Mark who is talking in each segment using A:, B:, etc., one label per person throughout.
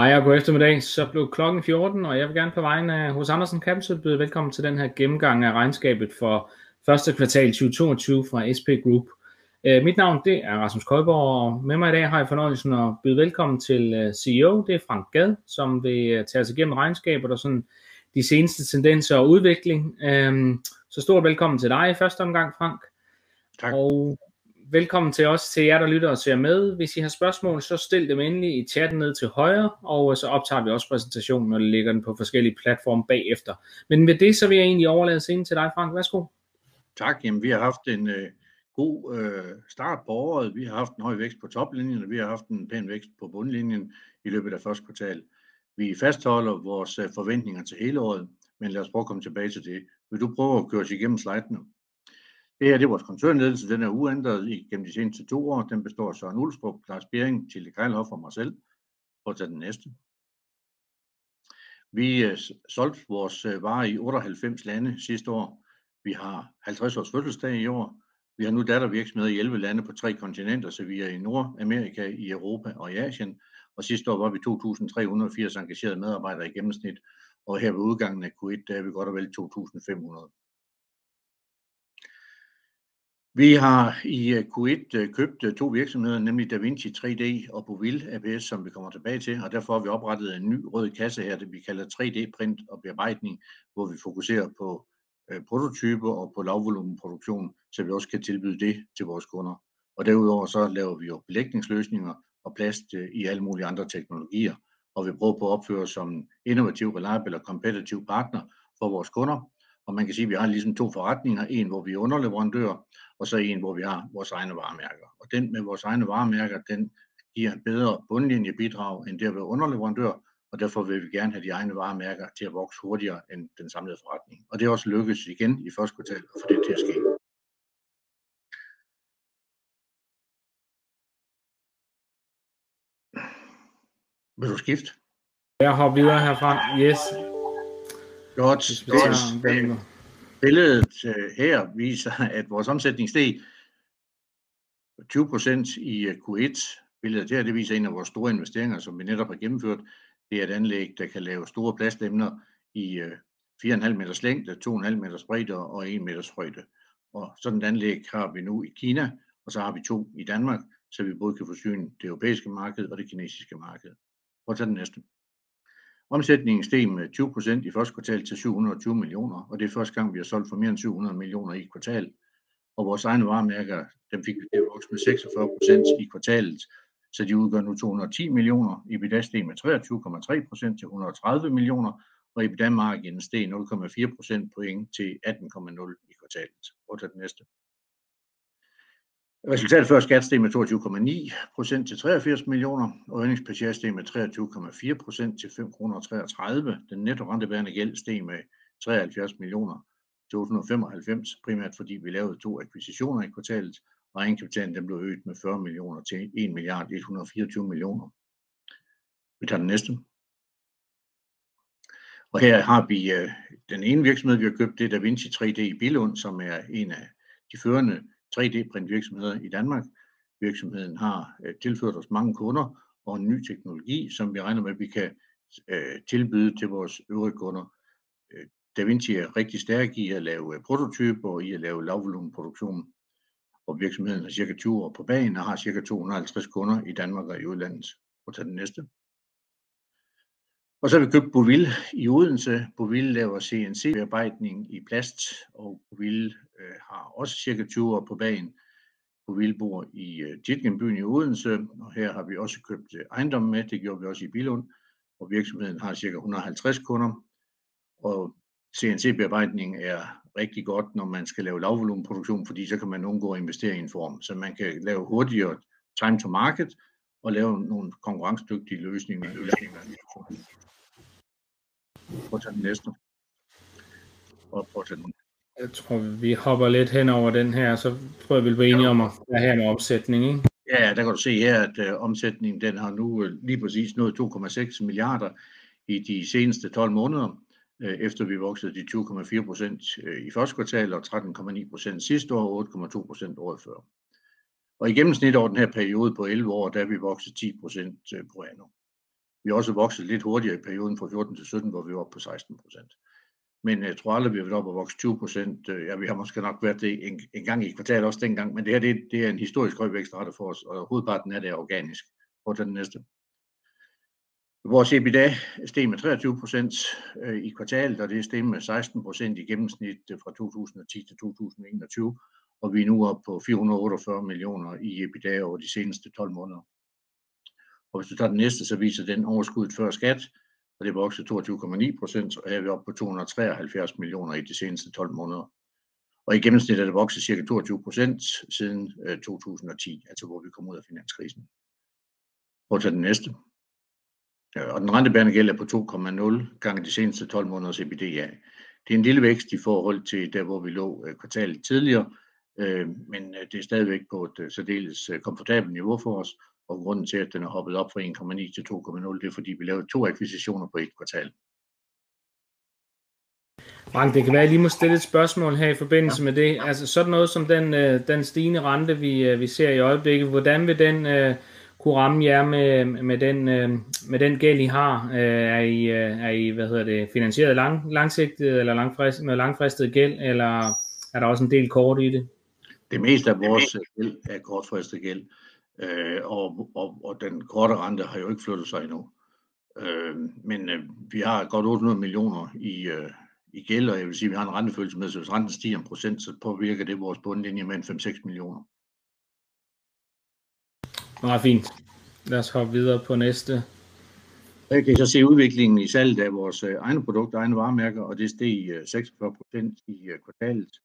A: Hej og god eftermiddag. Så blev klokken 14, og jeg vil gerne på vegne af hos Andersen Capital byde velkommen til den her gennemgang af regnskabet for første kvartal 2022 fra SP Group. Uh, mit navn det er Rasmus Køjborg, og med mig i dag har jeg fornøjelsen at byde velkommen til uh, CEO, det er Frank Gad, som vil tage os igennem regnskabet og sådan de seneste tendenser og udvikling. Uh, så stort velkommen til dig i første omgang, Frank.
B: Tak.
A: Og velkommen til os, til jer, der lytter og ser med. Hvis I har spørgsmål, så stil dem endelig i chatten ned til højre, og øh, så optager vi også præsentationen, når det ligger den på forskellige platforme bagefter. Men med det, så vil jeg egentlig overlade scenen til dig, Frank. Værsgo.
B: Tak. Jamen, vi har haft en øh, god øh, start på året. Vi har haft en høj vækst på toplinjen, og vi har haft en pæn vækst på bundlinjen i løbet af første kvartal. Vi fastholder vores øh, forventninger til hele året, men lad os prøve at komme tilbage til det. Vil du prøve at køre os igennem slidene? Det her det er vores koncernledelse, den er uændret i gennem de seneste to år. Den består af Søren Ulstrup, Lars Bering, Tilde Grejlhoff og mig selv. Prøv at tage den næste. Vi øh, solgte vores øh, varer i 98 lande sidste år. Vi har 50 års fødselsdag i år. Vi har nu dattervirksomheder i 11 lande på tre kontinenter, så vi er i Nordamerika, i Europa og i Asien. Og sidste år var vi 2.380 engagerede medarbejdere i gennemsnit, og her ved udgangen af Q1, der er vi godt og vel 2.500. Vi har i øh, Q1 øh, købt øh, to virksomheder, nemlig DaVinci 3D og Bovil APS, som vi kommer tilbage til, og derfor har vi oprettet en ny rød kasse her, det vi kalder 3D print og bearbejdning, hvor vi fokuserer på prototyper og på lavvolumenproduktion, så vi også kan tilbyde det til vores kunder. Og derudover så laver vi jo belægningsløsninger og plast i alle mulige andre teknologier, og vi prøver på at opføre som innovativ, reliable og kompetitiv partner for vores kunder, og man kan sige, at vi har ligesom to forretninger. En, hvor vi er underleverandør, og så en, hvor vi har vores egne varemærker. Og den med vores egne varemærker, den giver en bedre bundlinjebidrag end det at være underleverandør, og derfor vil vi gerne have de egne varemærker til at vokse hurtigere end den samlede forretning. Og det er også lykkedes igen i første kvartal at få det til at ske. Vil du skifte?
A: Jeg hopper videre herfra. Yes.
B: Godt, godt. Billedet øh, her viser, at vores omsætning steg 20% i øh, Q1. Billedet her det viser en af vores store investeringer, som vi netop har gennemført. Det er et anlæg, der kan lave store plastemner i 4,5 øh, meters længde, 2,5 meters bredde og 1 meters højde. Og sådan et anlæg har vi nu i Kina, og så har vi to i Danmark, så vi både kan forsyne det europæiske marked og det kinesiske marked. Prøv at tage den næste. Omsætningen steg med 20% i første kvartal til 720 millioner, og det er første gang, vi har solgt for mere end 700 millioner i kvartal. Og vores egne varemærker, dem fik vi til at vokse med 46% i kvartalet, så de udgør nu 210 millioner. EBITDA steg med 23,3% til 130 millioner, og EBITDA-marginen steg 0,4% point til 18,0 i kvartalet. Og til den næste. Resultatet før skat steg med 22,9 procent til 83 millioner, og earnings per share steg med 23,4 procent til 5,33 kroner Den netto rentebærende gæld steg med 73 millioner til 895, primært fordi vi lavede to akquisitioner i kvartalet, og egenkapitalen den blev øget med 40 millioner til 1 milliard 124 millioner. Vi tager den næste. Og her har vi øh, den ene virksomhed, vi har købt, det er DaVinci 3D i Billund, som er en af de førende 3D-printvirksomheder i Danmark. Virksomheden har øh, tilført os mange kunder og en ny teknologi, som vi regner med, at vi kan øh, tilbyde til vores øvrige kunder. Øh, DaVinci er rigtig stærk i at lave øh, prototyper og i at lave lavvolumenproduktion. Og virksomheden har cirka 20 år på banen og har cirka 250 kunder i Danmark og i udlandet. Og tage den næste. Og så har vi købt Bovil i Odense. Bovil laver CNC-bearbejdning i plast, og Bovil øh, har også cirka 20 år på banen. på bor i øh, Titgenbyen i Odense, og her har vi også købt øh, ejendommen med. Det gjorde vi også i Bilund, og virksomheden har cirka 150 kunder. Og CNC-bearbejdning er rigtig godt, når man skal lave lavvolumenproduktion, fordi så kan man undgå at investere i en form. Så man kan lave hurtigere time to market og lave nogle konkurrencedygtige løsninger. løsninger. Prøv at tage den næste. Og prøv at tage den.
A: Jeg tror, vi hopper lidt hen over den her, så tror jeg, vi bliver enige om at have her en omsætning, ikke?
B: Ja, der kan du se her, at uh, omsætningen den har nu uh, lige præcis nået 2,6 milliarder i de seneste 12 måneder, uh, efter vi voksede de 20,4 procent uh, i første kvartal og 13,9 procent sidste år og 8,2 procent året før. Og i gennemsnit over den her periode på 11 år, der er vi vokset 10 procent per annum. Vi har også vokset lidt hurtigere i perioden fra 14 til 17, hvor vi var oppe på 16 procent. Men jeg tror aldrig, vi har været oppe og vokse 20 procent. Øh, ja, vi har måske nok været det en, en gang i kvartalet også dengang, men det her det, det er en historisk høj vækstrate for os, og hovedparten af det er organisk. Prøv den næste. Vores EBITDA steg med 23 procent øh, i kvartalet, og det steg med 16 procent i gennemsnit øh, fra 2010 til 2021, og vi er nu oppe på 448 millioner i EBITDA over de seneste 12 måneder. Og hvis du tager den næste, så viser den overskuddet før skat, og det vokset 22,9 procent, og her er vi oppe på 273 millioner i de seneste 12 måneder. Og i gennemsnit er det vokset cirka 22 procent siden øh, 2010, altså hvor vi kom ud af finanskrisen. Prøv at tage den næste. Og den rentebærende gæld er på 2,0 gange de seneste 12 måneders EBITDA. Det er en lille vækst i forhold til der, hvor vi lå øh, kvartalet tidligere, øh, men det er stadigvæk på et særdeles komfortabelt niveau for os, og grunden til, at den er hoppet op fra 1,9 til 2,0, det er fordi vi lavede to akquisitioner på et kvartal.
A: Frank, det kan være, at jeg lige må stille et spørgsmål her i forbindelse ja. med det. Altså sådan noget som den, den stigende rente, vi, vi ser i øjeblikket, hvordan vil den kunne ramme jer med, med, den, med den gæld, I har? Er I, er I hvad hedder det, finansieret lang, langsigtet eller langfrist, med langfristet gæld, eller er der også en del kort i det?
B: Det meste af vores gæld er kortfristet gæld, og, og, og den korte rente har jo ikke flyttet sig endnu. Men vi har godt 800 millioner i, i gæld, og jeg vil sige, at vi har en rentefølsomhed, så hvis renten stiger en procent, så påvirker det vores bundlinje med 5-6 millioner.
A: Meget fint. Lad os hoppe videre på næste.
B: Her kan så se udviklingen i salget af vores egne produkter, egne varemærker, og det steg 46 procent i kvartalet,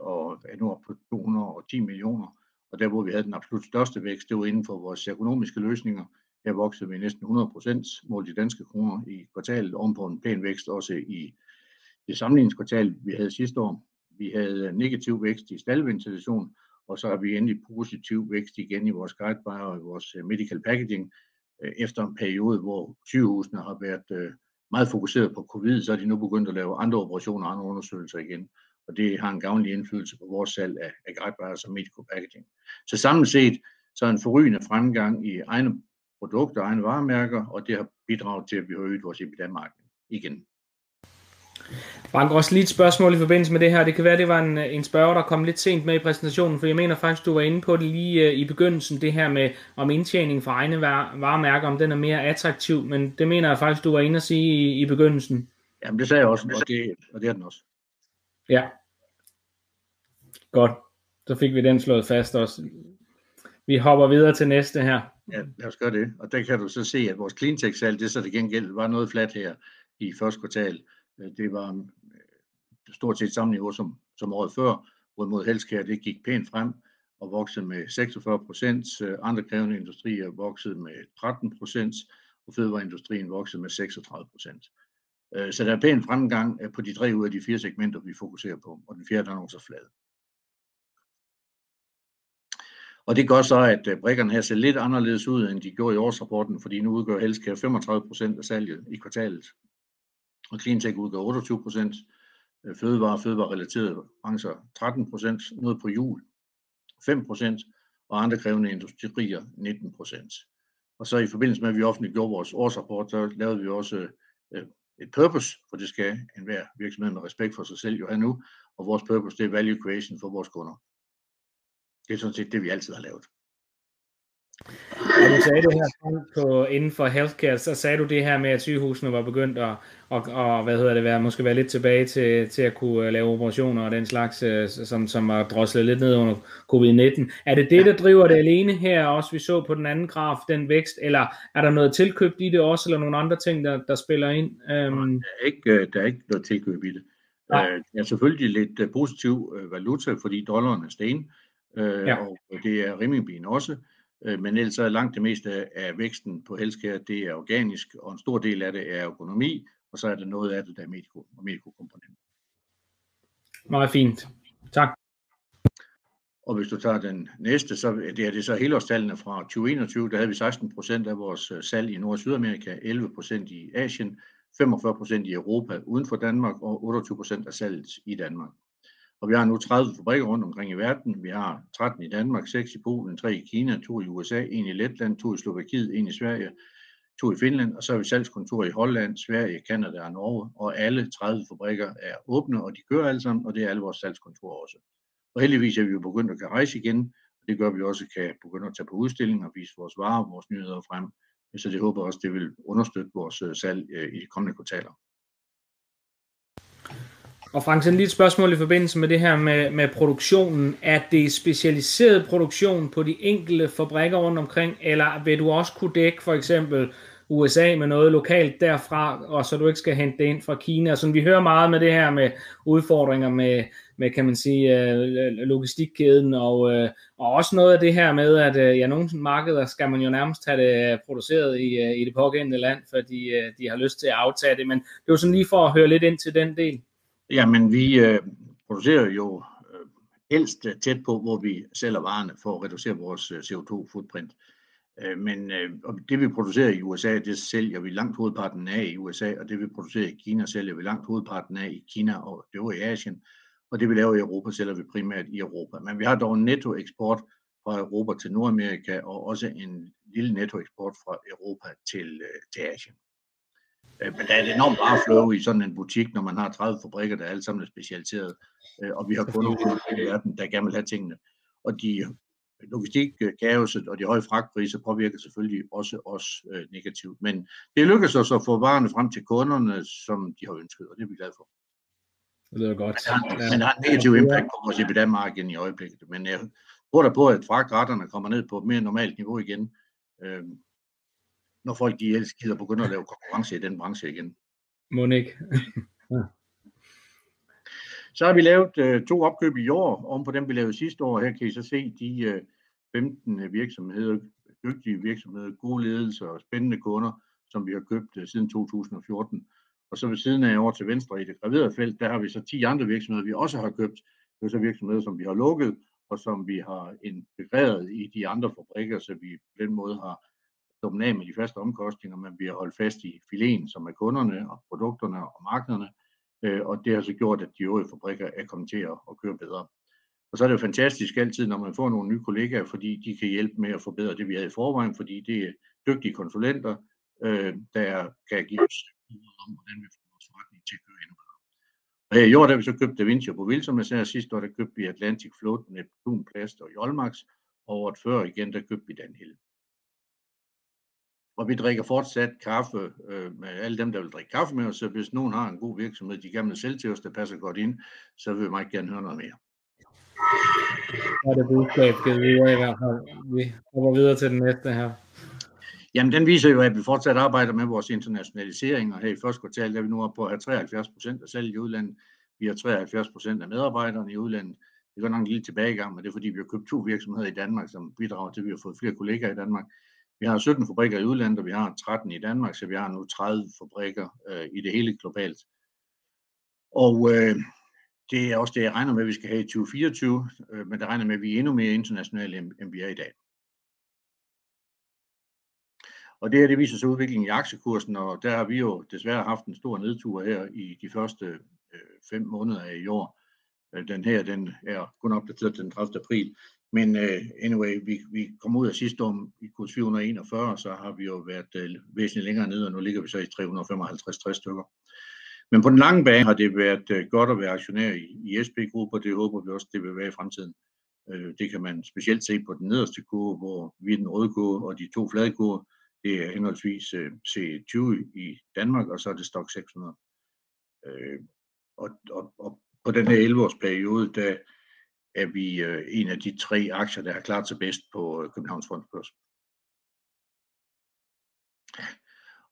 B: og er nu oppe på 210 millioner. Og der, hvor vi havde den absolut største vækst, det var inden for vores økonomiske løsninger. Her voksede vi næsten 100 procent målt i danske kroner i kvartalet, ovenpå en pæn vækst også i det sammenligningskvartal, vi havde sidste år. Vi havde negativ vækst i staldventilation, og så har vi endelig positiv vækst igen i vores guidebar og i vores øh, medical packaging. Øh, efter en periode, hvor sygehusene har været øh, meget fokuseret på covid, så er de nu begyndt at lave andre operationer og andre undersøgelser igen, og det har en gavnlig indflydelse på vores salg af guidewire og medical packaging. Så samlet set, så er en forrygende fremgang i egne produkter og egne varemærker, og det har bidraget til, at vi har øget vores EBITDA-margin igen.
A: Frank, også lige et spørgsmål i forbindelse med det her. Det kan være, det var en, en spørger, der kom lidt sent med i præsentationen, for jeg mener faktisk, du var inde på det lige i begyndelsen, det her med om indtjening for egne varemærker, om den er mere attraktiv, men det mener jeg faktisk, du var inde at sige i, i begyndelsen.
B: Jamen det sagde jeg også, og det, og det er den også.
A: Ja. Godt. Så fik vi den slået fast også. Vi hopper videre til næste her.
B: Ja, lad os gøre det. Og der kan du så se, at vores cleantech-salg, det så det gengæld var noget fladt her i første kvartal. Øh, det var øh, stort set samme niveau som, som året før, hvorimod healthcare det gik pænt frem og voksede med 46 procent. Øh, andre krævende industrier voksede med 13 procent, og fødevareindustrien voksede med 36 procent. Øh, så der er pæn fremgang øh, på de tre ud af de fire segmenter, vi fokuserer på, og den fjerde er nu så flad. Og det gør så, at øh, brikkerne her ser lidt anderledes ud, end de gjorde i årsrapporten, fordi nu udgør healthcare 35 procent af salget i kvartalet, og cleantech udgør 28 procent, fødevare og fødevarerelaterede brancher 13 procent, noget på jul 5 procent, og andre krævende industrier 19 procent. Og så i forbindelse med, at vi offentliggjorde vores årsrapport, så lavede vi også et purpose, for det skal enhver virksomhed med respekt for sig selv jo have nu, og vores purpose det er value creation for vores kunder. Det er sådan set det, vi altid har lavet.
A: Og du sagde det her på, inden for healthcare, så sagde du det her med, at sygehusene var begyndt at, og, og hvad hedder det, være, måske være lidt tilbage til, til at kunne lave operationer og den slags, som, som var droslet lidt ned under covid-19. Er det det, der driver det alene her, også vi så på den anden graf, den vækst, eller er der noget tilkøbt i det også, eller nogle andre ting, der, der spiller ind? Um...
B: Der, er ikke, der er ikke noget tilkøb i det. Ja. Der er selvfølgelig lidt positiv valuta, fordi dollaren er sten, ja. og det er renminbien også. Men ellers er langt det meste af væksten på healthcare, det er organisk, og en stor del af det er økonomi, og så er der noget af det, der er medico og medicokomponenter.
A: Meget fint. Tak.
B: Og hvis du tager den næste, så det er det så helårstallene fra 2021, der havde vi 16 procent af vores salg i Nord- og Sydamerika, 11 procent i Asien, 45 procent i Europa uden for Danmark og 28 procent af salget i Danmark. Og vi har nu 30 fabrikker rundt omkring i verden. Vi har 13 i Danmark, 6 i Polen, 3 i Kina, 2 i USA, 1 i Letland, 2 i Slovakiet, 1 i Sverige, 2 i Finland, og så har vi salgskontor i Holland, Sverige, Kanada og Norge, og alle 30 fabrikker er åbne, og de kører alle sammen, og det er alle vores salgskontorer også. Og heldigvis er vi jo begyndt at kan rejse igen, og det gør, at vi også kan begynde at tage på udstillinger og vise vores varer og vores nyheder frem. Så det håber også, det vil understøtte vores øh, salg øh, i de kommende kvartaler.
A: Og Frank, sådan lige et spørgsmål i forbindelse med det her med, med produktionen. Er det specialiseret produktion på de enkelte fabrikker rundt omkring, eller vil du også kunne dække for eksempel USA med noget lokalt derfra, og så du ikke skal hente det ind fra Kina? Så vi hører meget med det her med udfordringer med, med kan man sige, øh, logistikkæden, og, øh, og også noget af det her med, at øh, ja, nogle markeder skal man jo nærmest have det produceret i, i det pågældende land, fordi de har lyst til at aftage det, men det var sådan lige for at høre lidt ind til den del.
B: Jamen, vi øh, producerer jo øh, helst tæt på, hvor vi sælger varerne for at reducere vores øh, CO2-footprint. Øh, men øh, det vi producerer i USA, det sælger vi langt hovedparten af i USA, og det vi producerer i Kina, sælger vi langt hovedparten af i Kina og det i Asien. Og det vi laver i Europa, sælger vi primært i Europa. Men vi har dog en nettoeksport fra Europa til Nordamerika, og også en lille nettoeksport fra Europa til, øh, til Asien. Øh, men der er et enormt flow i sådan en butik, når man har 30 fabrikker, der alle sammen er specialiseret, øh, og vi har kunder i verden, der gerne vil have tingene. Og de logistikkaoset og de høje fragtpriser påvirker selvfølgelig også os øh, negativt. Men det lykkedes os at få varerne frem til kunderne, som de har ønsket, og det er vi glade for.
A: Det lyder godt.
B: Men, ja. men har en negativ impact på vores EBITDA-margin i øjeblikket. Men jeg tror da på, at fragtretterne kommer ned på et mere normalt niveau igen når folk de ellers gider begynde at lave konkurrence i den branche igen.
A: Må ikke.
B: Så har vi lavet øh, to opkøb i år, om på dem vi lavede sidste år. Her kan I så se de øh, 15 virksomheder, dygtige virksomheder, gode ledelser og spændende kunder, som vi har købt øh, siden 2014. Og så ved siden af over til venstre i det graverede felt, der har vi så 10 andre virksomheder, vi også har købt. Det er så virksomheder, som vi har lukket, og som vi har integreret i de andre fabrikker, så vi på den måde har dem af med de faste omkostninger, men vi har holdt fast i filen, som er kunderne og produkterne og markederne, øh, og det har så gjort, at de øvrige fabrikker er kommet til at køre bedre. Og så er det jo fantastisk altid, når man får nogle nye kollegaer, fordi de kan hjælpe med at forbedre det, vi havde i forvejen, fordi det er dygtige konsulenter, øh, der kan give os om, hvordan vi får vores forretning til at køre endnu bedre. Og her i år, da vi så købte Da Vinci på Bovil, som jeg sagde sidste år, der købte vi Atlantic Float, Neptun Plast og Jolmax, og året før igen, der købte vi Danhill. Og vi drikker fortsat kaffe øh, med alle dem, der vil drikke kaffe med os. Så hvis nogen har en god virksomhed, de gerne vil sælge til os, der passer godt ind, så vil vi meget gerne høre noget mere.
A: Er det budskab givet videre i hvert fald. Vi går videre til den næste her.
B: Jamen, den viser jo, at vi fortsat arbejder med vores internationalisering, og her i første kvartal der er vi nu oppe på at have 73 procent af salget i udlandet. Vi har 73 procent af medarbejderne i udlandet. Det går nok en lille tilbagegang, men det er fordi, vi har købt to virksomheder i Danmark, som bidrager til, at vi har fået flere kollegaer i Danmark. Vi har 17 fabrikker i udlandet, og vi har 13 i Danmark, så vi har nu 30 fabrikker øh, i det hele globalt. Og øh, det er også det, jeg regner med, at vi skal have i 2024, øh, men det regner med, at vi er endnu mere internationale, end vi er i dag. Og det her, det viser sig udviklingen i aktiekursen, og der har vi jo desværre haft en stor nedtur her i de første øh, fem måneder af i år. Øh, den her, den er kun opdateret den 30. april, men uh, anyway, vi, vi kom ud af sidste år i kurs 441, så har vi jo været uh, væsentligt længere nede, og nu ligger vi så i 355-60 stykker. Men på den lange bane har det været uh, godt at være aktionær i, i SP-grupper, og det håber vi også, det vil være i fremtiden. Uh, det kan man specielt se på den nederste kurve, hvor vi er den røde kurve, og de to flade kurve, det er henholdsvis uh, C20 i Danmark, og så er det Stock 600. Uh, og, og, og på den her 11 års periode, der er vi øh, en af de tre aktier, der har klaret sig bedst på øh, Københavns Fondsbørs.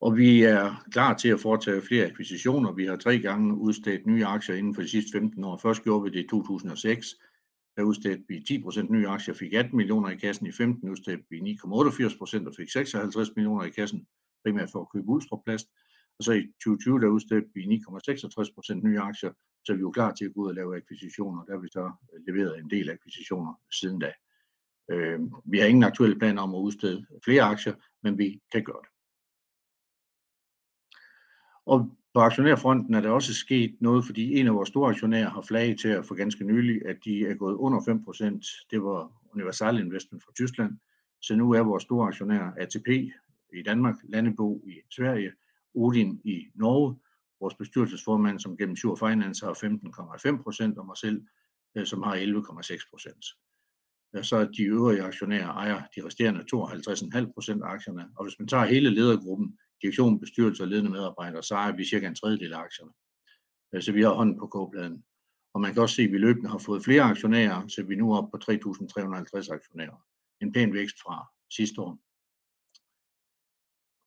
B: Og vi er klar til at foretage flere akquisitioner. Vi har tre gange udstedt nye aktier inden for de sidste 15 år. Først gjorde vi det i 2006. Der udstedte vi 10% nye aktier, fik 18 millioner i kassen. I 15 udstedte vi 9,88% og fik 56 millioner i kassen, primært for at købe Ulstraplast. Og så i 2020, der udstedte vi 9,66% nye aktier, så er vi jo klar til at gå ud og lave akquisitioner. Der har vi så øh, leveret en del akquisitioner siden da. Øh, vi har ingen aktuelle planer om at udstede flere aktier, men vi kan gøre det. Og på aktionærfronten er der også sket noget, fordi en af vores store aktionærer har flaget til at for ganske nylig, at de er gået under 5%. Det var Universal Investment fra Tyskland. Så nu er vores store aktionær ATP i Danmark, Landebo i Sverige, Odin i Norge, vores bestyrelsesformand, som gennem Sure Finance har 15,5 procent, og mig selv, øh, som har 11,6 procent. Øh, så de øvrige aktionærer ejer de resterende 52,5 procent af aktierne, og hvis man tager hele ledergruppen, direktion, bestyrelse og ledende medarbejdere, så ejer vi cirka en tredjedel af aktierne. Øh, så vi har hånden på kogepladen. Og man kan også se, at vi løbende har fået flere aktionærer, så vi er nu oppe på 3.350 aktionærer. En pæn vækst fra sidste år.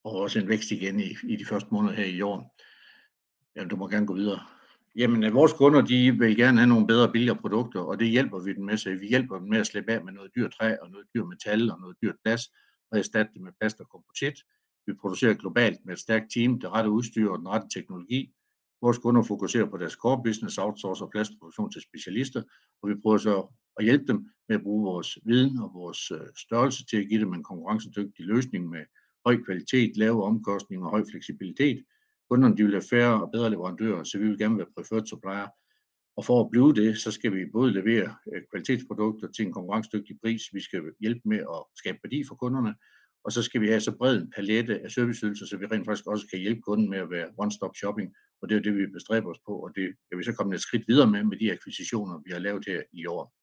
B: Og også en vækst igen i, i de første måneder her i år. Jamen, du må gerne gå videre. Jamen, øh, vores kunder, de vil gerne have nogle bedre og billigere produkter, og det hjælper vi dem med, så vi hjælper dem med at slippe af med noget dyrt træ og noget dyrt metal og noget dyrt glas, og erstatte det med plast og komposit. Vi producerer globalt med et stærkt team, det rette udstyr og den rette teknologi. Vores kunder fokuserer på deres core business, outsource og plastproduktion til specialister, og vi prøver så at hjælpe dem med at bruge vores viden og vores øh, størrelse til at give dem en konkurrencedygtig løsning med høj kvalitet, lave omkostninger og høj fleksibilitet. Kunderne de vil have færre og bedre leverandører, så vi vil gerne være preferred supplier. Og for at blive det, så skal vi både levere øh, kvalitetsprodukter til en konkurrencedygtig pris, vi skal hjælpe med at skabe værdi for kunderne, og så skal vi have så bred en palette af serviceydelser, så vi rent faktisk også kan hjælpe kunden med at være one-stop shopping, og det er det, vi bestræber os på, og det kan vi så komme et skridt videre med, med de akquisitioner, vi har lavet her i år.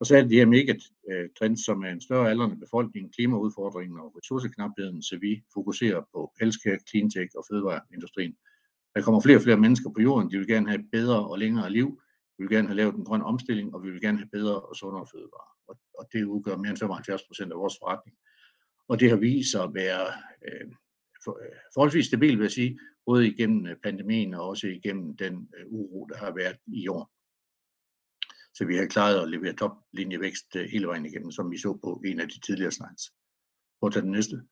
B: Og så er det de her megatrends, øh, som er en større aldrende befolkning, klimaudfordringen og ressourceknapheden, så vi fokuserer på healthcare, cleantech og fødevareindustrien. Der kommer flere og flere mennesker på jorden, de vil gerne have bedre og længere liv, vi vil gerne have lavet en grøn omstilling, og vi vil gerne have bedre og sundere fødevarer. Og det udgør mere end 75% af vores forretning. Og det har vist sig at være øh, øh forholdsvis stabilt, vil jeg sige, både igennem øh, pandemien og også igennem den uro, der har været i år. Så vi har klaret at levere toplinjevækst øh, hele vejen igennem, som vi så på en af de tidligere slides. Prøv at tage den næste.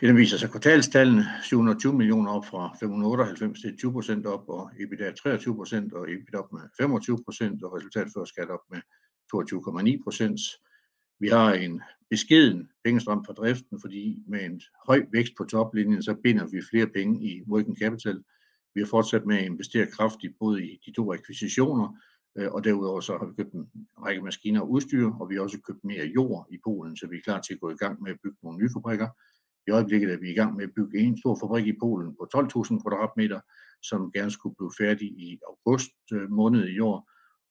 B: Den viser sig kvartalstallene 720 millioner op fra 598 til 20% op, og EBITDA 23% og EBIT op med 25% og resultat før skat op med 22,9%. Vi har en beskeden pengestrøm fra driften, fordi med en høj vækst på toplinjen, så binder vi flere penge i working capital. Vi har fortsat med at investere kraftigt både i de to akquisitioner, Øh, og derudover så har vi købt en række maskiner og udstyr, og vi har også købt mere jord i Polen, så vi er klar til at gå i gang med at bygge nogle nye fabrikker. I øjeblikket er vi i gang med at bygge en stor fabrik i Polen på 12.000 kvadratmeter, som gerne skulle blive færdig i august øh, måned i år.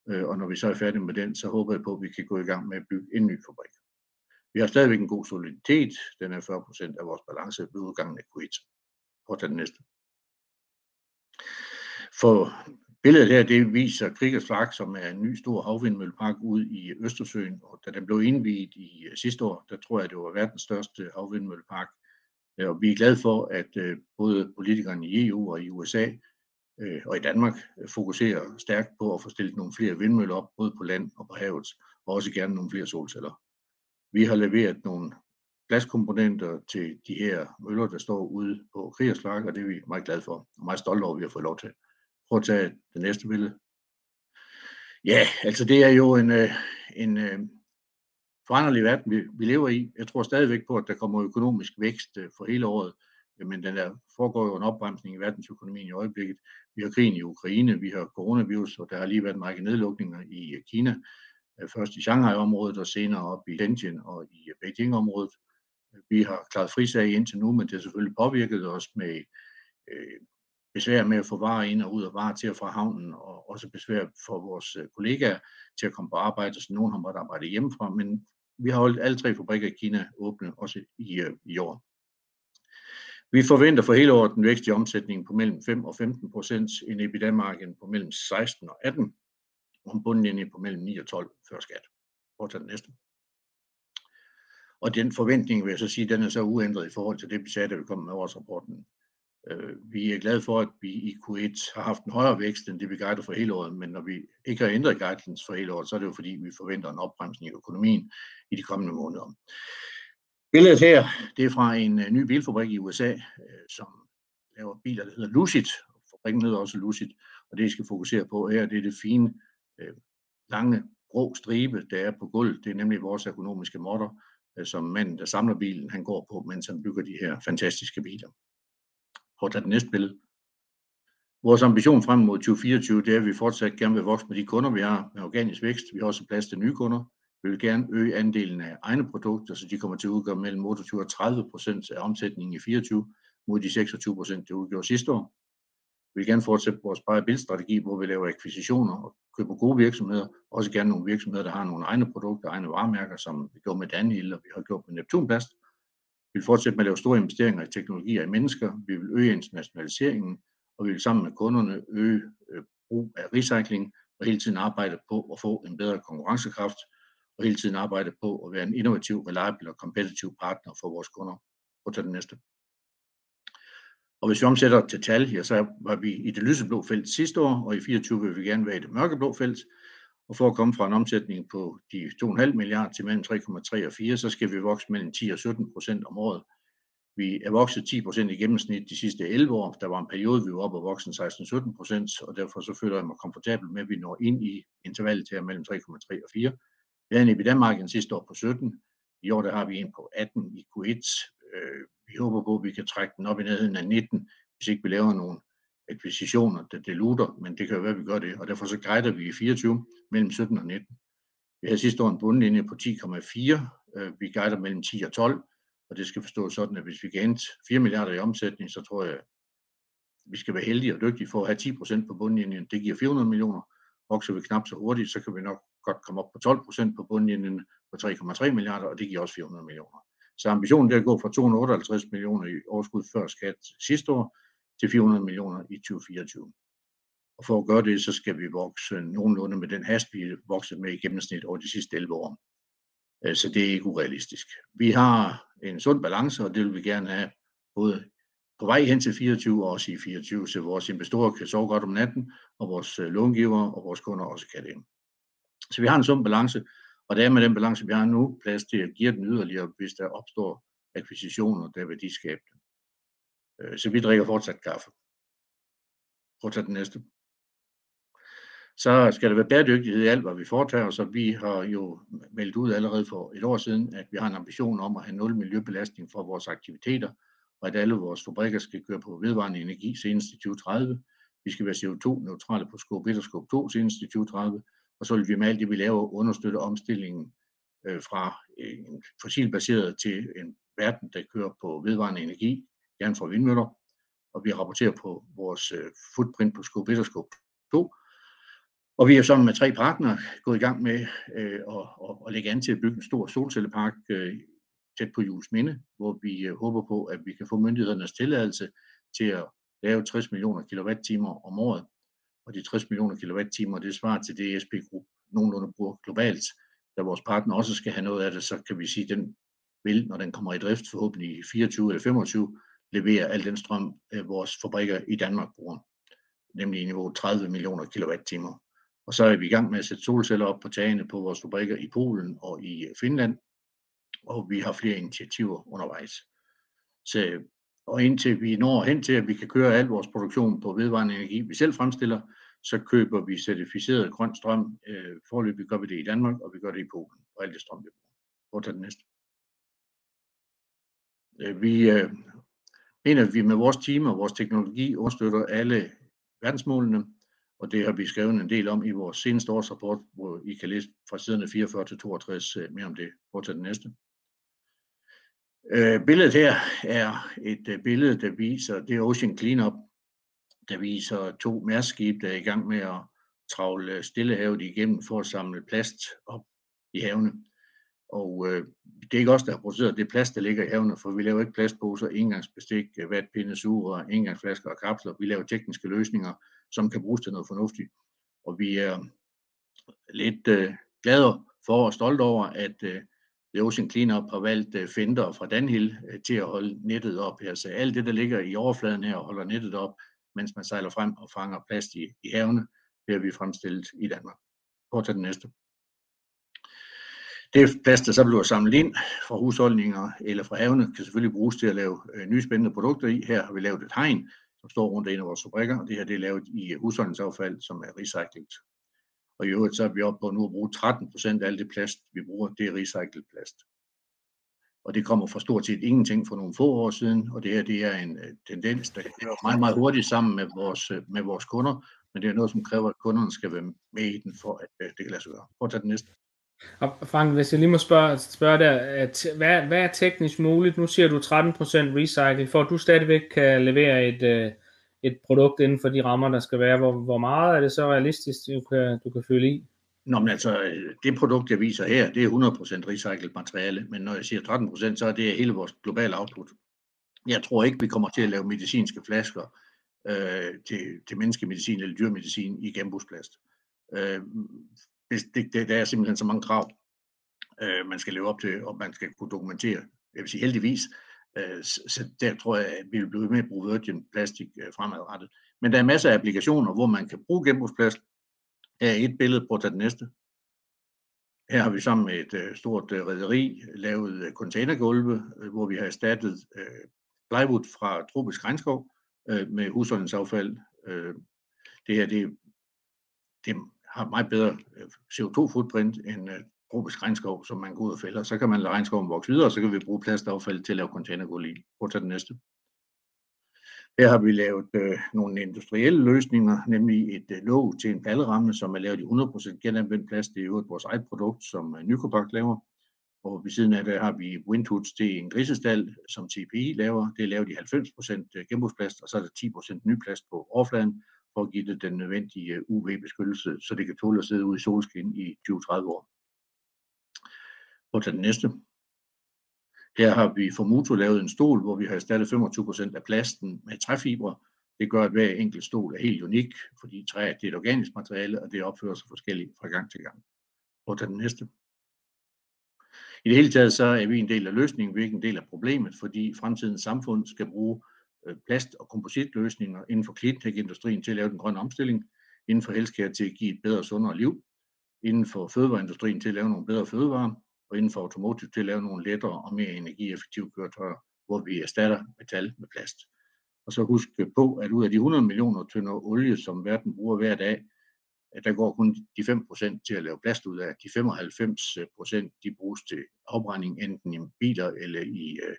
B: Øh, og når vi så er færdige med den, så håber jeg på, at vi kan gå i gang med at bygge en ny fabrik. Vi har stadigvæk en god soliditet. Den er 40% af vores balance ved udgangen af Q1. Prøv at tage den næste. For billedet her, det viser Kriegers Flak, som er en ny stor havvindmøllepark ude i Østersøen, og da den blev indviet i øh, sidste år, der tror jeg, det var verdens største havvindmøllepark. Øh, og vi er glade for, at øh, både politikerne i EU og i USA og i Danmark fokuserer stærkt på at få stillet nogle flere vindmøller op, både på land og på havet, og også gerne nogle flere solceller. Vi har leveret nogle glaskomponenter til de her møller, der står ude på Kriegers Flak, og det er vi meget glade for og meget stolte over, at vi har fået lov til. Prøv at tage det næste billede. Ja, altså det er jo en, øh, en øh, foranderlig verden, vi, vi lever i. Jeg tror stadigvæk på, at der kommer økonomisk vækst øh, for hele året, men den der foregår jo en opbremsning i verdensøkonomien i øjeblikket. Vi har krigen i Ukraine, vi har coronavirus, og der har lige været en række nedlukninger i Kina. Først i Shanghai-området og senere op i Shenzhen og i Beijing-området. Vi har klaret frisag indtil nu, men det har selvfølgelig påvirket os med besvær med at få varer ind og ud og varer til og fra havnen, og også besvær for vores øh, kollegaer til at komme på arbejde, så nogen har måttet arbejde hjemmefra, men vi har holdt alle tre fabrikker i Kina åbne, også i, øh, i år. Vi forventer for hele året en vækst i omsætningen på mellem 5% og 15%, en EBITDA-margin på mellem 16% og 18%, og en bundlinje på mellem 9% og 12% før skat. Prøv den næste. Og den forventning vil jeg så sige, den er så uændret i forhold til det, vi sagde, da vi kom med årsrapporten. Øh, vi er glade for, at vi i Q1 har haft en højere vækst end det, vi guider for hele året, men når vi ikke har ændret guidance for hele året, så er det jo fordi, vi forventer en opbremsning i økonomien i de kommende måneder. Billedet her, det er fra en øh, ny bilfabrik i USA, øh, som laver biler, der hedder Lucid. Fabrikken hedder også Lucid, og det I skal fokusere på her, det er det fine, lange grå stribe, der er på gulvet. Det er nemlig vores økonomiske modder, som manden, der samler bilen, han går på, mens han bygger de her fantastiske biler. Prøv at tage det næste billede. Vores ambition frem mod 2024, det er, at vi fortsat gerne vil vokse med de kunder, vi har med organisk vækst. Vi har også plads til nye kunder. Vi vil gerne øge andelen af egne produkter, så de kommer til at udgøre mellem 28 og 30 procent af omsætningen i 24 mod de 26 procent, det udgjorde sidste år. Vi vil gerne fortsætte vores buy build strategi, hvor vi laver akquisitioner og køber gode virksomheder. Også gerne nogle virksomheder, der har nogle egne produkter, egne varemærker, som vi gjorde med Daniel og vi har gjort med Neptunplast. Vi vil fortsætte med at lave store investeringer i teknologi og i mennesker. Vi vil øge internationaliseringen, og vi vil sammen med kunderne øge øh, brug af recycling og hele tiden arbejde på at få en bedre konkurrencekraft og hele tiden arbejde på at være en innovativ, reliable og kompetitiv partner for vores kunder. Prøv at tage den næste. Og hvis vi omsætter til tal, ja, så var vi i det lyseblå felt sidste år, og i 24 vil vi gerne være i det mørkeblå felt. Og for at komme fra en omsætning på de 2,5 milliarder til mellem 3,3 og 4, så skal vi vokse mellem 10 og 17 procent om året. Vi er vokset 10 procent i gennemsnit de sidste 11 år. Der var en periode, vi var oppe og voksen 16-17 procent, og derfor så føler jeg mig komfortabel med, at vi når ind i intervallet her mellem 3,3 og 4. Vi havde en EBITDA-margin sidste år på 17. I år der har vi en på 18 i Q1. Øh, vi håber på, at vi kan trække den op i nærheden af 19, hvis ikke vi laver nogle akquisitioner, der deluter, men det kan jo være, at vi gør det, og derfor så guider vi i 24 mellem 17 og 19. Vi havde sidste år en bundlinje på 10,4, øh, vi guider mellem 10 og 12, og det skal forstås sådan, at hvis vi kan hente 4 milliarder i omsætning, så tror jeg, at vi skal være heldige og dygtige for at have 10 procent på bundlinjen. Det giver 400 millioner. Vokser vi knap så hurtigt, så kan vi nok godt komme op på 12 procent på bundlinjen på 3,3 milliarder, og det giver også 400 millioner. Så ambitionen er at gå fra 258 millioner i overskud før skat sidste år til 400 millioner i 2024. Og for at gøre det, så skal vi vokse nogenlunde med den hast, vi er vokset med i gennemsnit over de sidste 11 år. Øh, så det er ikke urealistisk. Vi har en sund balance, og det vil vi gerne have både på vej hen til 24 og også i 24, så vores investorer kan sove godt om natten, og vores øh, långiver og vores kunder også kan det. Så vi har en sund balance, og det er med den balance, vi har nu, plads til at give den yderligere, hvis der opstår akquisitioner, der er værdiskabende. Øh, så vi drikker fortsat kaffe. Prøv at tage den næste. Så skal der være bæredygtighed i alt, hvad vi foretager os, vi har jo meldt ud allerede for et år siden, at vi har en ambition om at have nul miljøbelastning for vores aktiviteter, og at alle vores fabrikker skal køre på vedvarende energi senest i 2030. Vi skal være CO2-neutrale på skåb 1 og skåb 2 senest i 2030, og så vil vi med alt det, vi laver, understøtte omstillingen øh, fra en fossilbaseret til en verden, der kører på vedvarende energi, gerne fra vindmøller, og vi rapporterer på vores øh, footprint på Scope 1 og skåb 2, og vi er sammen med tre partnere gået i gang med øh, at, at, at lægge an til at bygge en stor solcellepark øh, tæt på Jules Minde, hvor vi øh, håber på, at vi kan få myndighedernes tilladelse til at lave 60 millioner kWh om året. Og de 60 millioner kWh, det svarer til det SP Group nogenlunde bruger globalt. Da vores partner også skal have noget af det, så kan vi sige, at den vil, når den kommer i drift, forhåbentlig i 24 eller 25, levere al den strøm, øh, vores fabrikker i Danmark bruger, nemlig i niveau 30 millioner kWh. Og så er vi i gang med at sætte solceller op på tagene på vores fabrikker i Polen og i øh, Finland, og vi har flere initiativer undervejs. Så, og indtil vi når hen til, at vi kan køre al vores produktion på vedvarende energi, vi selv fremstiller, så køber vi certificeret grøn strøm. Øh, forløbig gør vi det i Danmark, og vi gør det i Polen, og alt det strøm, vi bruger. Prøv at tage den næste. Øh, vi øh, mener, at vi med vores team og vores teknologi understøtter alle verdensmålene, og det har vi skrevet en del om i vores seneste årsrapport, hvor I kan læse fra siderne 44 til 62 øh, mere om det. Prøv til tage den næste. Øh, billedet her er et øh, billede, der viser, det er Ocean Cleanup, der viser to mærskib, der er i gang med at travle Stillehavet igennem for at samle plast op i havene. Og øh, det er ikke os, der har produceret det plast, der ligger i havene, for vi laver ikke plastposer, engangsbestik, øh, vatpinde, sugerør, engangsflasker og kapsler. Vi laver tekniske løsninger, som kan bruges til noget fornuftigt. Og vi er lidt øh, glade for og stolte over, at øh, The Ocean Cleanup har valgt øh, Fender fra Danhill øh, til at holde nettet op her. Så alt det, der ligger i overfladen her, holder nettet op, mens man sejler frem og fanger plast i, i havene, det har vi fremstillet i Danmark. Prøv at tage den næste. Det plast, der så bliver samlet ind fra husholdninger eller fra havene, kan selvfølgelig bruges til at lave øh, nye spændende produkter i. Her har vi lavet et hegn, som står rundt en af vores fabrikker, og det her det er lavet i øh, husholdningsaffald, som er recyclet. Og i øvrigt så er vi oppe på nu at bruge 13 procent af alt det plast, vi bruger, det er recyclet plast. Og det kommer fra stort set ingenting for nogle få år siden, og det her det er en øh, tendens, der kører meget, meget hurtigt sammen med vores, øh, med vores kunder, men det er noget, som kræver, at kunderne skal være med i den, for at det kan lade sig gøre. Prøv at tage den næste.
A: Og Frank, hvis jeg lige må spørge, spørge der, at, hvad, hvad er teknisk muligt? Nu siger du 13% recycle, for at du stadigvæk kan levere et, øh, et produkt inden for de rammer, der skal være. Hvor, hvor meget er det så realistisk, du kan, du kan følge i?
B: Nå, men altså, øh, det produkt, jeg viser her, det er 100% recyclet materiale, men når jeg siger 13%, så er det hele vores globale output. Jeg tror ikke, vi kommer til at lave medicinske flasker øh, til, til menneskemedicin eller dyrmedicin i genbrugsplast. Øh, det, det, der er simpelthen så mange krav, øh, man skal leve op til, og man skal kunne dokumentere. Jeg vil sige heldigvis, øh, så der tror jeg, at vi vil blive med at bruge virgin plastik øh, fremadrettet. Men der er masser af applikationer, hvor man kan bruge genbrugsplast. Her er et billede, på at tage det næste. Her har vi sammen med et øh, stort øh, rederi lavet øh, containergulve, øh, hvor vi har erstattet øh, plywood fra tropisk regnskov øh, med husholdningsaffald. Øh, det her det, det har meget bedre øh, CO2-footprint end øh, tropisk regnskov, som man går ud og fælder. Så kan man lade regnskoven vokse videre, og så kan vi bruge plastaffald til at lave containergulv i. Prøv at tage den næste. Her har vi lavet øh, nogle industrielle løsninger, nemlig et øh, låg til en palleramme, som er lavet i 100% genanvendt plast. Det er jo vores eget produkt, som øh, Nykopak laver. Og ved siden af det har vi windhoods til en grisestal, som TPI laver. Det er lavet i 90% øh, genbrugsplast, og så er der 10% ny plast på overfladen, for at give det den nødvendige øh, UV-beskyttelse, så det kan tåle at sidde ude i solskin i 20-30 år. Prøv at tage den næste. Her har vi for Moto lavet en stol, hvor vi har erstattet 25% af plasten med træfibre. Det gør, at hver enkelt stol er helt unik, fordi træ det er et organisk materiale, og det opfører sig forskelligt fra gang til gang. Prøv at tage den næste. I det hele taget så er vi en del af løsningen, vi er ikke en del af problemet, fordi fremtidens samfund skal bruge Øh, plast- og kompositløsninger inden for cleantech-industrien til at lave den grønne omstilling, inden for healthcare til at give et bedre og sundere liv, inden for fødevareindustrien til at lave nogle bedre fødevarer, og inden for automotive til at lave nogle lettere og mere energieffektive køretøjer, hvor vi erstatter metal med plast. Og så husk på, at ud af de 100 millioner tønder olie, som verden bruger hver dag, at der går kun de 5% til at lave plast ud af. De 95% de bruges til afbrænding, enten i biler eller i øh,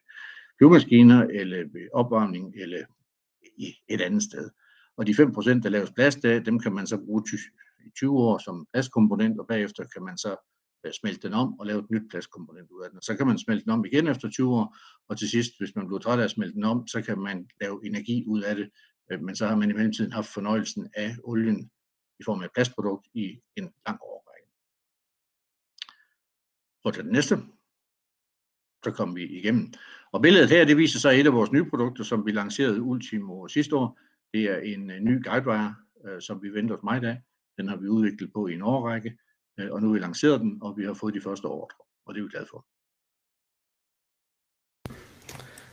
B: flyvemaskiner, eller ved opvarmning, eller i et andet sted. Og de 5%, der laves plast af, dem kan man så bruge i 20 år som plastkomponent, og bagefter kan man så øh, smelte den om og lave et nyt plastkomponent ud af den. Så kan man smelte den om igen efter 20 år, og til sidst, hvis man bliver træt af at smelte den om, så kan man lave energi ud af det, øh, men så har man i mellemtiden haft fornøjelsen af olien i form af et plastprodukt i en lang årrække. Prøv til den næste. Så kom vi igennem. Og billedet her, det viser så et af vores nye produkter, som vi lancerede ultimo sidste år. Det er en øh, ny guidewire, øh, som vi venter os meget af. Den har vi udviklet på i en årrække. Øh, og nu har vi lanceret den, og vi har fået de første ordre, og det er vi glade for.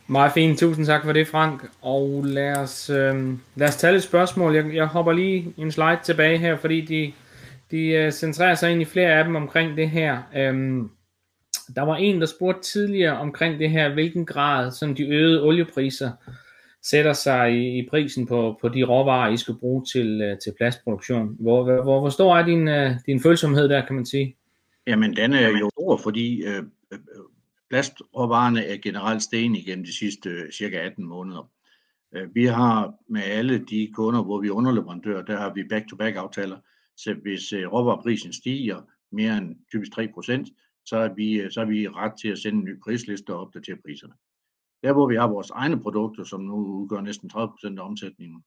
A: Meget fint, tusind tak for det, Frank. Og lad os, øh, lad os tage et spørgsmål. Jeg, jeg hopper lige en slide tilbage her, fordi de, de uh, centrerer sig ind i flere af dem omkring det her. Øhm, der var en, der spurgte tidligere omkring det her, hvilken grad sådan de øgede oliepriser sætter sig i, i prisen på, på de råvarer, I skal bruge til, øh, til plastproduktion. Hvor, hvor, hvor stor er din, øh, din følsomhed der, kan man sige?
B: Jamen, den er jo stor, fordi øh, øh, plastråvarerne er generelt sten igennem de sidste øh, cirka 18 måneder. Øh, vi har med alle de kunder, hvor vi er underleverandør, der har vi back-to-back aftaler. Så hvis råvareprisen stiger mere end typisk 3%, så er vi, øh, så er vi ret til at sende en ny prisliste og opdatere priserne. Der hvor vi har vores egne produkter, som nu udgør næsten 30% af omsætningen,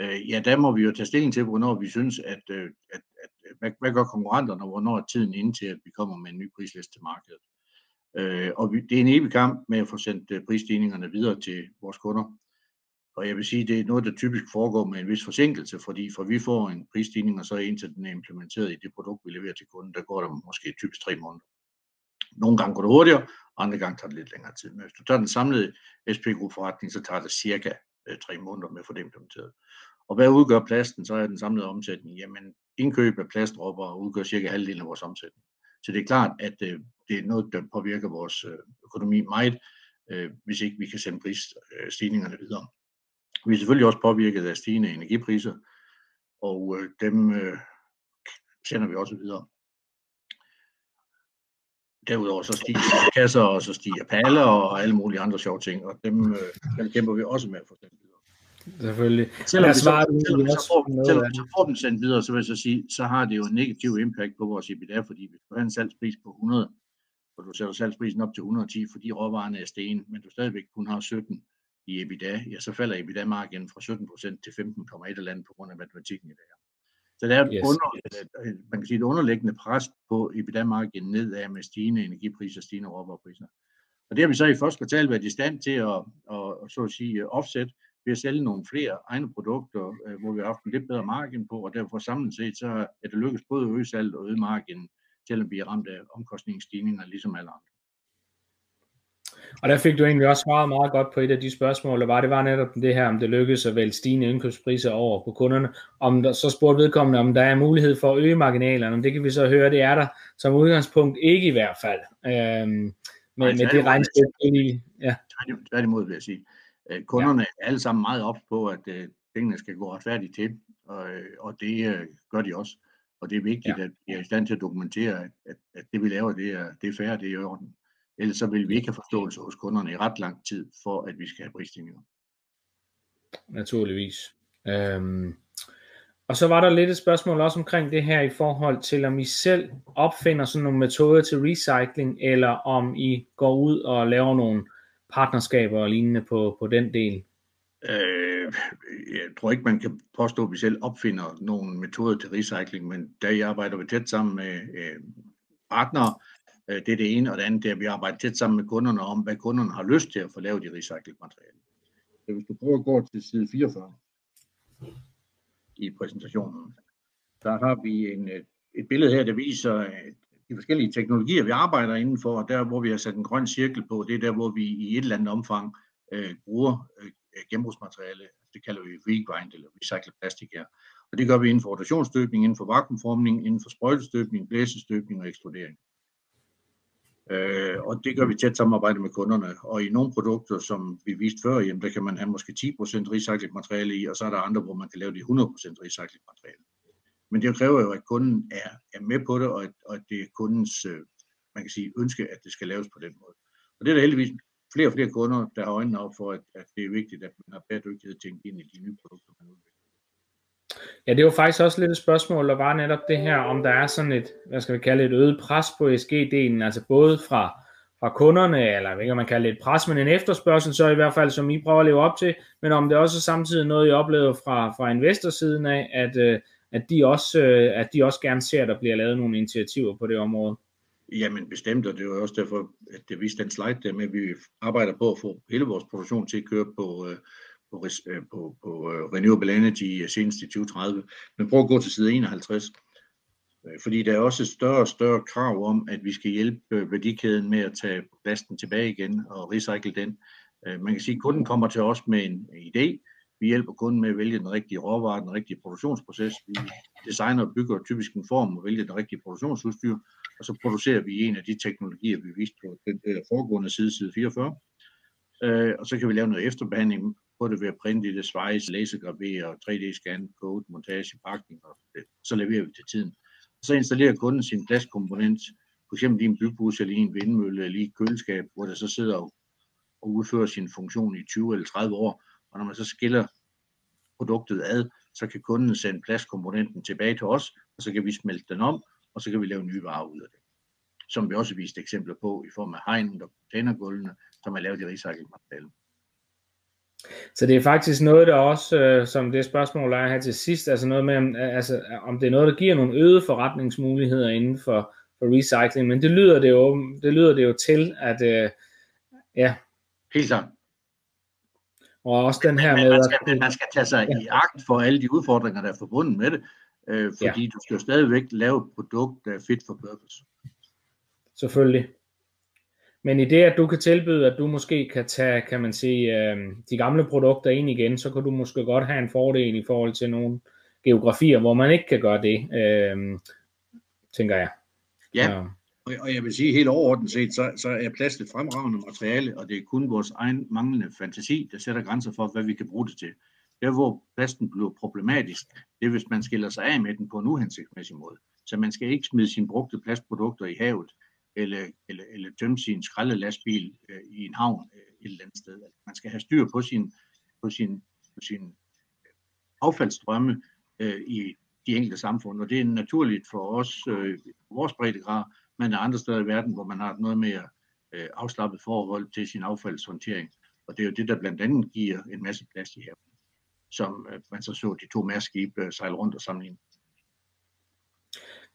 B: øh, ja, der må vi jo tage stilling til, hvornår vi synes, at, øh, at, at øh, hvad, hvad gør konkurrenterne, og hvornår er tiden inde til, at vi kommer med en ny prisliste til markedet. Øh, og vi, det er en evig kamp med at få sendt øh, prisstigningerne videre til vores kunder. Og jeg vil sige, det er noget, der typisk foregår med en vis forsinkelse, fordi for vi får en prisstigning, og så indtil den er implementeret i det produkt, vi leverer til kunden, der går der måske typisk tre måneder. Nogle gange går det hurtigere, andre gange tager det lidt længere tid. Men hvis du tager den samlede SP Group forretning, så tager det cirka øh, tre måneder med at få det implementeret. Og hvad udgør plasten, så er den samlede omsætning, jamen indkøb af plastropper udgør cirka halvdelen af vores omsætning. Så det er klart, at øh, det er noget, der påvirker vores øh, økonomi meget, øh, hvis ikke vi kan sende prisstigningerne øh, videre. Vi er selvfølgelig også påvirket af stigende energipriser, og øh, dem øh, sender vi også videre. Derudover så stiger kasser, og så stiger paller og alle mulige andre sjove ting, og dem, øh, dem kæmper vi også med for eksempel.
A: Selvfølgelig.
B: Selvom, vi så, selvom, så, får, selvom vi så får dem sendt videre, så vil jeg så sige, så har det jo en negativ impact på vores EBITDA, fordi hvis du har en salgspris på 100, og du sætter salgsprisen op til 110, fordi råvarerne er sten, men du stadigvæk kun har 17 i EBITDA, ja, så falder EBITDA-marginen fra 17% til 15,1 eller andet på grund af matematikken i det her. Så der er yes. under, man kan sige, et underliggende pres på EBITDA-marginen nedad med stigende energipriser og stigende råvarepriser. Og det har vi så i første kvartal været i stand til at, at, at så at sige, offset ved at sælge nogle flere egne produkter, øh, hvor vi har haft en lidt bedre margin på, og derfor samlet set, så er det lykkedes både at øge salget og øge marginen, selvom vi er ramt af omkostningsstigninger, ligesom alle andre.
A: Og der fik du egentlig også svaret meget godt på et af de spørgsmål, der var. Det var netop det her, om det lykkedes at vælge stigende indkøbspriser over på kunderne. Om der, så spurgte vedkommende, om der er mulighed for at øge marginalerne. Det kan vi så høre, det er der som udgangspunkt ikke i hvert fald. Øhm, med, med det regnskab.
B: Ja. Tværtimod vil jeg sige. Øh, kunderne er alle sammen meget op på, at øh, pengene skal gå retfærdigt til, og, øh, og det gør de også. Og det er vigtigt, ja. at vi er i stand til at dokumentere, at, at, det vi laver, det er, det er fair, det er i orden. Ellers så vil vi ikke have forståelse hos kunderne i ret lang tid, for at vi skal have prisstigninger.
A: Naturligvis. Øhm, og så var der lidt et spørgsmål også omkring det her i forhold til, om I selv opfinder sådan nogle metoder til recycling, eller om I går ud og laver nogle partnerskaber og lignende på, på den del.
B: Øh, jeg tror ikke, man kan påstå, at vi selv opfinder nogle metoder til recycling, men der jeg arbejder vi tæt sammen med øh, partnere, Øh, det er det ene, og det andet det er, at vi arbejder tæt sammen med kunderne om, hvad kunderne har lyst til at få lavet i recyclet materiale. Så hvis du prøver at gå til side 44 i præsentationen, der har vi en, øh, et billede her, der viser øh, de forskellige teknologier, vi arbejder indenfor, og der, hvor vi har sat en grøn cirkel på, det er der, hvor vi i et eller andet omfang øh, bruger øh, genbrugsmateriale. Det kalder vi regrind eller recyclet plastik her. Og det gør vi inden for rotationsstøbning, inden for vakuumformning, inden for sprøjtestøbning, blæsestøbning og eksplodering. Øh, og det gør vi tæt samarbejde med kunderne. Og i nogle produkter, som vi viste før, jamen, der kan man have måske 10% recyclet materiale i, og så er der andre, hvor man kan lave det 100% recyclet materiale. Men det kræver jo, at kunden er, er med på det, og at, og at det er kundens øh, man kan sige, ønske, at det skal laves på den måde. Og det er der heldigvis flere og flere kunder, der har øjnene op for, at, at det er vigtigt, at man har bæredygtighed tænkt ind i de nye produkter, man udvikler.
A: Ja, det var faktisk også lidt et spørgsmål, der var netop det her, om der er sådan et, hvad skal vi kalde et øget pres på ESG-delen, altså både fra, fra kunderne, eller hvad kan man kalde det et pres, men en efterspørgsel så i hvert fald, som I prøver at leve op til, men om det også er samtidig noget, I oplever fra, fra investorsiden af, at, øh, at, de også, øh, at de også gerne ser, at der bliver lavet nogle initiativer på det område.
B: Jamen bestemt, og det var også derfor, at det viste den slide der med, at vi arbejder på at få hele vores produktion til at køre på, øh, Øh, på, på, på renewable energy øh, senest i 2030. Men prøv at gå til side 51. Fordi der er også et større og større krav om, at vi skal hjælpe værdikæden med at tage plasten tilbage igen og recycle den. Man kan sige, at kunden kommer til os med en idé. Vi hjælper kunden med at vælge den rigtige råvare, den rigtige produktionsproces. Vi designer og bygger typisk en form og vælger den rigtige produktionsudstyr, og så producerer vi en af de teknologier, vi viste på den foregående side, side 44. og så kan vi lave noget efterbehandling på det ved at printe i det, svejse, lasergravere, 3D-scan, code, montage, pakning, og så leverer vi til tiden. Så installerer kunden sin plastkomponent, f.eks. i en bybus eller i en vindmølle eller i et køleskab, hvor der så sidder og udfører sin funktion i 20 eller 30 år, og når man så skiller produktet ad, så kan kunden sende plastkomponenten tilbage til os, og så kan vi smelte den om, og så kan vi lave nye varer ud af det. Som vi også viste eksempler på i form af hegnen og containergulvene, som er lavet i recyclet materiale.
A: Så det er faktisk noget, der også, øh, som det spørgsmål, der er her til sidst, altså noget med, altså, om det er noget, der giver nogle øgede forretningsmuligheder inden for, for recycling, men det lyder det jo, det lyder det jo til, at øh, ja.
B: Helt klart.
A: Og også den her
B: men, med... Man skal, at, man skal tage sig ja. i agt for alle de udfordringer, der er forbundet med det, øh, fordi ja. du skal jo stadigvæk lave et produkt, der er fit for purpose.
A: Selvfølgelig. Men i det, at du kan tilbyde, at du måske kan tage, kan man sige, øh, de gamle produkter ind igen, så kan du måske godt have en fordel i forhold til nogle geografier, hvor man ikke kan gøre det, øh, tænker jeg.
B: Ja, ja. Og, og jeg vil sige helt overordnet set, så, så er plast et fremragende materiale, og det er kun vores egen manglende fantasi, der sætter grænser for, hvad vi kan bruge det til. Der, hvor plasten bliver problematisk, det er, hvis man skiller sig af med den på en uhensigtsmæssig måde. Så man skal ikke smide sine brugte plastprodukter i havet eller, eller, eller tømme sin skraldelastbil øh, i en havn øh, et eller andet sted. Altså, man skal have styr på sin, på sin sine øh, affaldsstrømme øh, i de enkelte samfund, og det er naturligt for os, øh, vores breddegrad, men der er andre steder i verden, hvor man har noget mere øh, afslappet forhold til sin affaldshåndtering. Og det er jo det, der blandt andet giver en masse plads i her, som øh, man så så de to mærskibe øh, sejle rundt og sammenligne.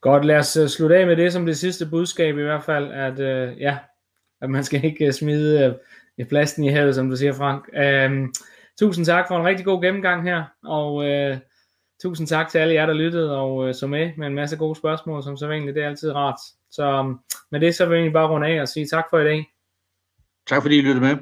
A: Godt, lad os øh, slutte af med det som det sidste budskab i hvert fald, at øh, ja, at man skal ikke øh, smide øh, plasten i havet, som du siger, Frank. Øh, tusind tak for en rigtig god gennemgang her, og øh, tusind tak til alle jer, der lyttede og øh, så med med en masse gode spørgsmål, som så vanligt, det er altid rart. Så øhm, med det, så vil jeg bare runde af og sige tak for i dag.
B: Tak fordi I lyttede med.